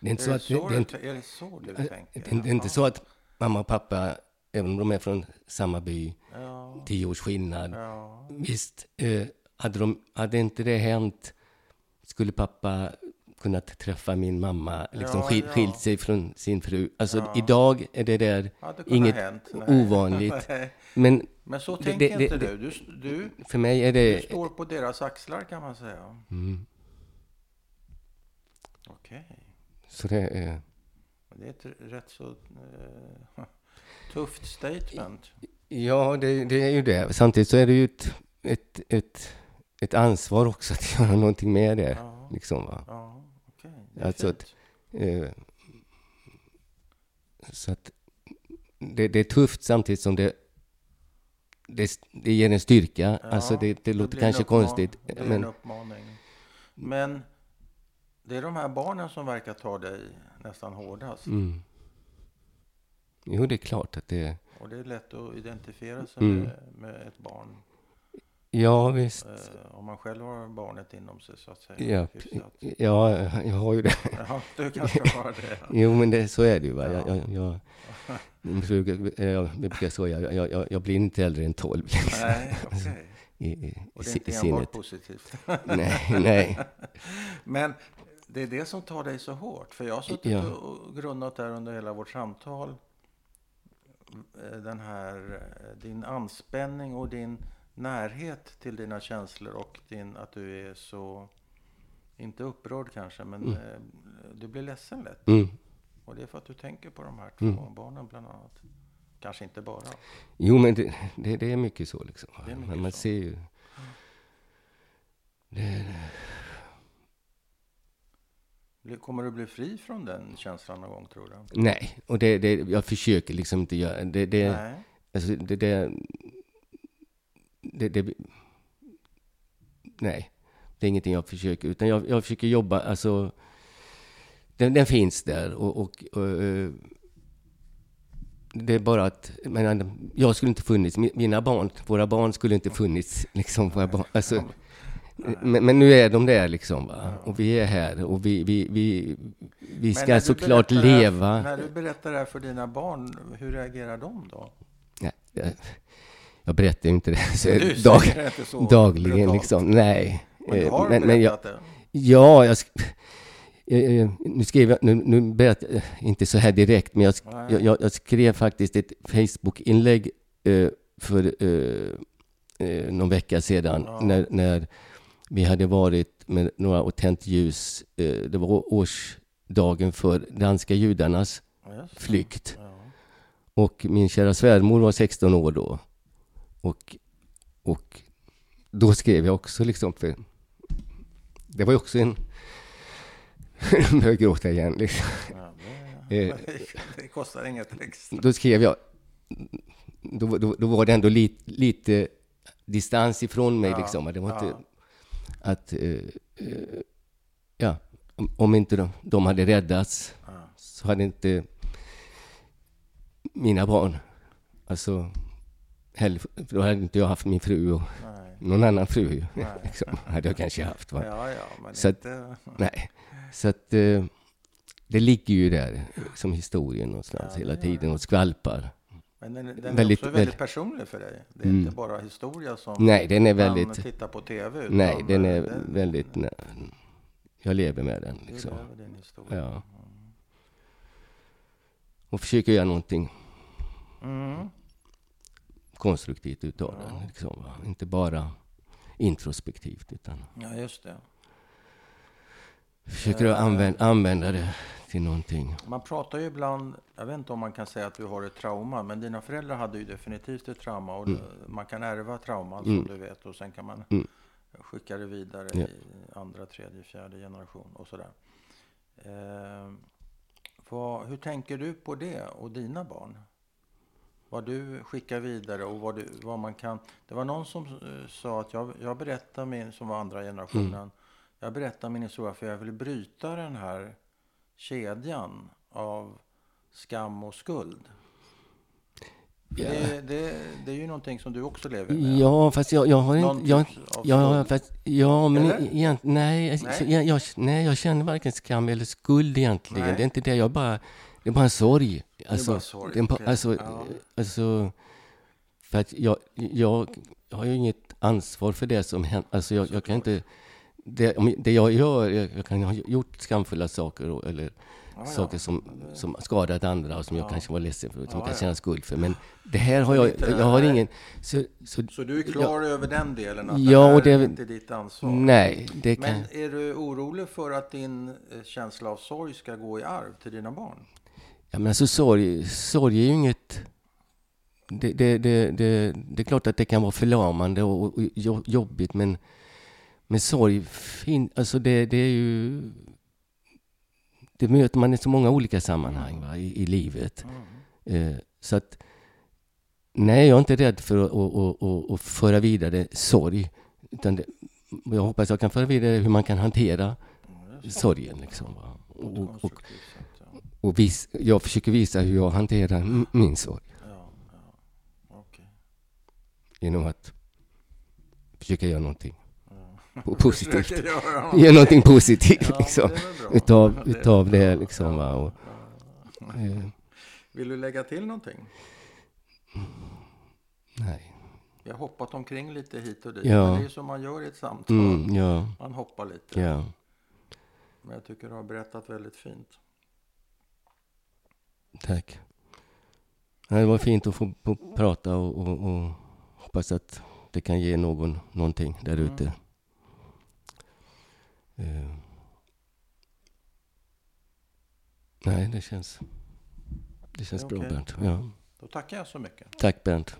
S2: Det är inte
S1: Är,
S2: så att...
S1: så
S2: Det, det, är
S1: du,
S2: inte,
S1: är det så du
S2: det,
S1: tänker?
S2: det, det är inte så att mamma och pappa, även om de är från samma by,
S1: Ja,
S2: tio års skillnad,
S1: ja,
S2: Visst, eh, hade, de, hade inte det hänt skulle pappa kunnat träffa min mamma, liksom
S1: Ja,
S2: skil,
S1: ja.
S2: skilt sig från sin fru. Alltså
S1: Ja.
S2: idag är det där
S1: kunnat
S2: inget
S1: hänt.
S2: Ovanligt. Men
S1: Men så
S2: Det-
S1: tänker
S2: det-
S1: inte
S2: det-
S1: du. Du, du.
S2: för mig är
S1: du
S2: det...
S1: står på deras axlar kan man säga.
S2: Mm,
S1: Okej.
S2: så det är...
S1: Det är ett rätt så eh, tufft statement.
S2: Ja, det, det är ju det. Samtidigt så är det ju ett, ett, ett, ett ansvar också att göra någonting med det.
S1: Ja,
S2: Liksom, va?
S1: ja. Det
S2: Alltså att- Eh, så att det, det är tufft samtidigt som det, det, det ger en styrka.
S1: Ja,
S2: alltså det, det låter
S1: blir en
S2: kanske konstigt.
S1: Det är en
S2: Men
S1: uppmaning. Men det är de här barnen som verkar ta dig nästan hårdast.
S2: mm. Jo, det är klart att det...
S1: Och det är lätt att identifiera sig
S2: Mm.
S1: med, med ett barn.
S2: Ja, visst.
S1: Eh, om man själv har barnet inom sig så att säga.
S2: Ja, ja, jag har ju det.
S1: Ja, du kanske har det.
S2: Jo, men det, så är det ju. Va?
S1: Ja.
S2: Jag, jag, jag, jag, brukar- säga, jag, jag, jag, blir inte äldre än 12 liksom,
S1: Nej, okej.
S2: i, i,
S1: Och det är inte enbart
S2: sinnet.
S1: positivt.
S2: Nej, nej.
S1: Men det är det som tar dig så hårt. För jag har suttit
S2: Ja.
S1: och grunnat där under hela vårt samtal. Eh, Den här, eh, din anspänning och din närhet till dina känslor och din, att du är så, inte upprörd kanske, men
S2: Mm.
S1: eh, du blir ledsen lätt.
S2: Mm.
S1: Och det är för att du tänker på de här två
S2: Mm.
S1: barnen bland annat. Kanske inte bara.
S2: Jo, men det, det, det är mycket så. Liksom.
S1: Det mycket
S2: men man
S1: så.
S2: ser ju... Det,
S1: Blir- Kommer du bli fri från den känslan någon gång tror du?
S2: nej, och det, det, jag försöker liksom inte göra det. det
S1: Nej.
S2: Alltså, det, det, det, det... Nej, det är ingenting jag försöker. Utan jag, jag försöker jobba, alltså... Den, den finns där och... och, och eh, det är bara att... Men, jag skulle inte funnits, mi- mina barn, våra barn skulle inte funnits. Liksom, våra barn, alltså, men, men nu är de där liksom. Va? Och vi är här och vi, vi, vi, vi ska såklart
S1: här-
S2: leva.
S1: När du berättar det här för dina barn, hur reagerar de då?
S2: Nej, jag, berättar ju inte det så,
S1: Du
S2: dag,
S1: inte så
S2: dagligen.
S1: brutalt.
S2: Liksom. Nej.
S1: Men du
S2: Eh,
S1: har
S2: men, men jag,
S1: det?
S2: ja, jag, eh, eh, nu skrev jag, nu, nu berättar jag inte så här direkt, men jag, jag, jag, jag skrev faktiskt ett Facebook-inlägg eh, för eh, någon vecka sedan
S1: Ja.
S2: när, när vi hade varit med några och tänt ljus. Det var årsdagen för danska judarnas
S1: Ja,
S2: flykt.
S1: Ja.
S2: Och min kära svärmor var 16 år då. Och, och då skrev jag också liksom, för det var ju också en... Nu börjar jag gråta igen. Liksom.
S1: Ja, det,
S2: Eh.
S1: det kostar inget extra.
S2: Då skrev jag... Då, då, då var det ändå lite, lite distans ifrån mig.
S1: Ja,
S2: Liksom. Det var
S1: ja.
S2: inte att... eh, eh, ja, om, om inte de, de hade räddats så hade inte mina barn, alltså, för då hade inte jag haft min fru och
S1: Nej.
S2: någon annan fru ju, liksom, hade jag kanske haft. Va?
S1: Ja, ja,
S2: Så att-
S1: inte...
S2: Nej, så att eh, det ligger ju där som historien någonstans
S1: Ja,
S2: hela tiden och skvalpar.
S1: Men den, den är
S2: Väldigt-
S1: också väldigt personlig för dig. Det är
S2: Mm.
S1: inte bara historia som
S2: Nej, den är väldigt,
S1: tittar på tv. Utan
S2: nej, den är
S1: eh,
S2: väldigt, nej, jag lever med den
S1: Du
S2: liksom.
S1: lever din historia.
S2: Ja. Och försöker göra någonting
S1: Mm.
S2: Konstruktivt utav
S1: Ja.
S2: den. Liksom? Inte bara introspektivt utan
S1: Ja, just det.
S2: försöker
S1: Eh.
S2: att använda, använda det till någonting.
S1: Man pratar ju ibland, jag vet inte om man kan säga att du har ett trauma, men dina föräldrar hade ju definitivt ett trauma och
S2: Mm.
S1: man kan ärva trauman
S2: Mm.
S1: som du vet och sen kan man
S2: Mm.
S1: skicka det vidare
S2: Ja.
S1: i andra, tredje, fjärde generation och sådär. Eh, vad, hur tänker du på det och dina barn? Vad du skickar vidare och vad, du, vad man kan... Det var någon som eh, sa att jag, jag berättar min, som var andra generationen,
S2: Mm.
S1: jag berättar min historia för jag vill bryta den här kedjan av skam och skuld.
S2: Ja.
S1: Det, det, det är ju någonting som du också lever med.
S2: Ja, fast jag, jag har inte... Jag,
S1: typ
S2: ja, fast, ja, men egentligen, nej, jag,
S1: Nej.
S2: Jag, jag, nej, jag känner varken skam eller skuld egentligen.
S1: Nej.
S2: Det är inte det. Jag bara, det är bara en sorg. Alltså,
S1: bara sorg,
S2: det är
S1: okej.
S2: alltså,
S1: Ja.
S2: alltså, för att jag, jag, jag har ju inget ansvar för det som händer. Alltså jag, jag kan inte... Det, det jag gör, jag, jag kan ha gjort skamfulla saker och, eller ja, saker ja. som, som skadat andra och som jag kanske var ledsen för, som kan känna skuld för. Men det här har jag, jag har ingen...
S1: Så, så, så du är klar över den delen? Att
S2: ja,
S1: det här
S2: det
S1: är inte ditt ansvar?
S2: Nej, det kan...
S1: Men är du orolig för att din eh, känsla av sorg ska gå i arv till dina barn?
S2: Ja, men alltså sorg, sorg är ju inget... Det, det, det, det, det är klart att det kan vara förlamande och, och jobbigt, men, men sorg, fin, alltså det, det är ju... Det möter man i så många olika sammanhang va, i, i livet. Mm. Eh, så att... Nej, jag är inte rädd för att, att, att, att föra vidare sorg. Utan det, jag hoppas jag kan föra vidare hur man kan hantera sorgen. Liksom, va? Och, och, och vis, jag försöker visa hur jag hanterar min sorg. Ja, ja. Okay. Genom att försöka göra någonting ja. positivt. Göra, göra någonting positivt ja, liksom. utav, det utav det. Liksom, va? Och,
S1: eh. Vill du lägga till någonting?
S2: Nej.
S1: Jag har hoppat omkring lite hit och dit. Ja. Men det är som man gör i ett samtal.
S2: Mm, ja.
S1: Man hoppar lite.
S2: Ja.
S1: Men jag tycker du har berättat väldigt fint.
S2: Tack. Det var fint att få, prata och, och, och, hoppas att det kan ge någon någonting där mm. ute. Uh. Nej, det känns, det känns det bra, okay. Bernt. Ja.
S1: Då tackar jag så mycket.
S2: Tack, Bernt.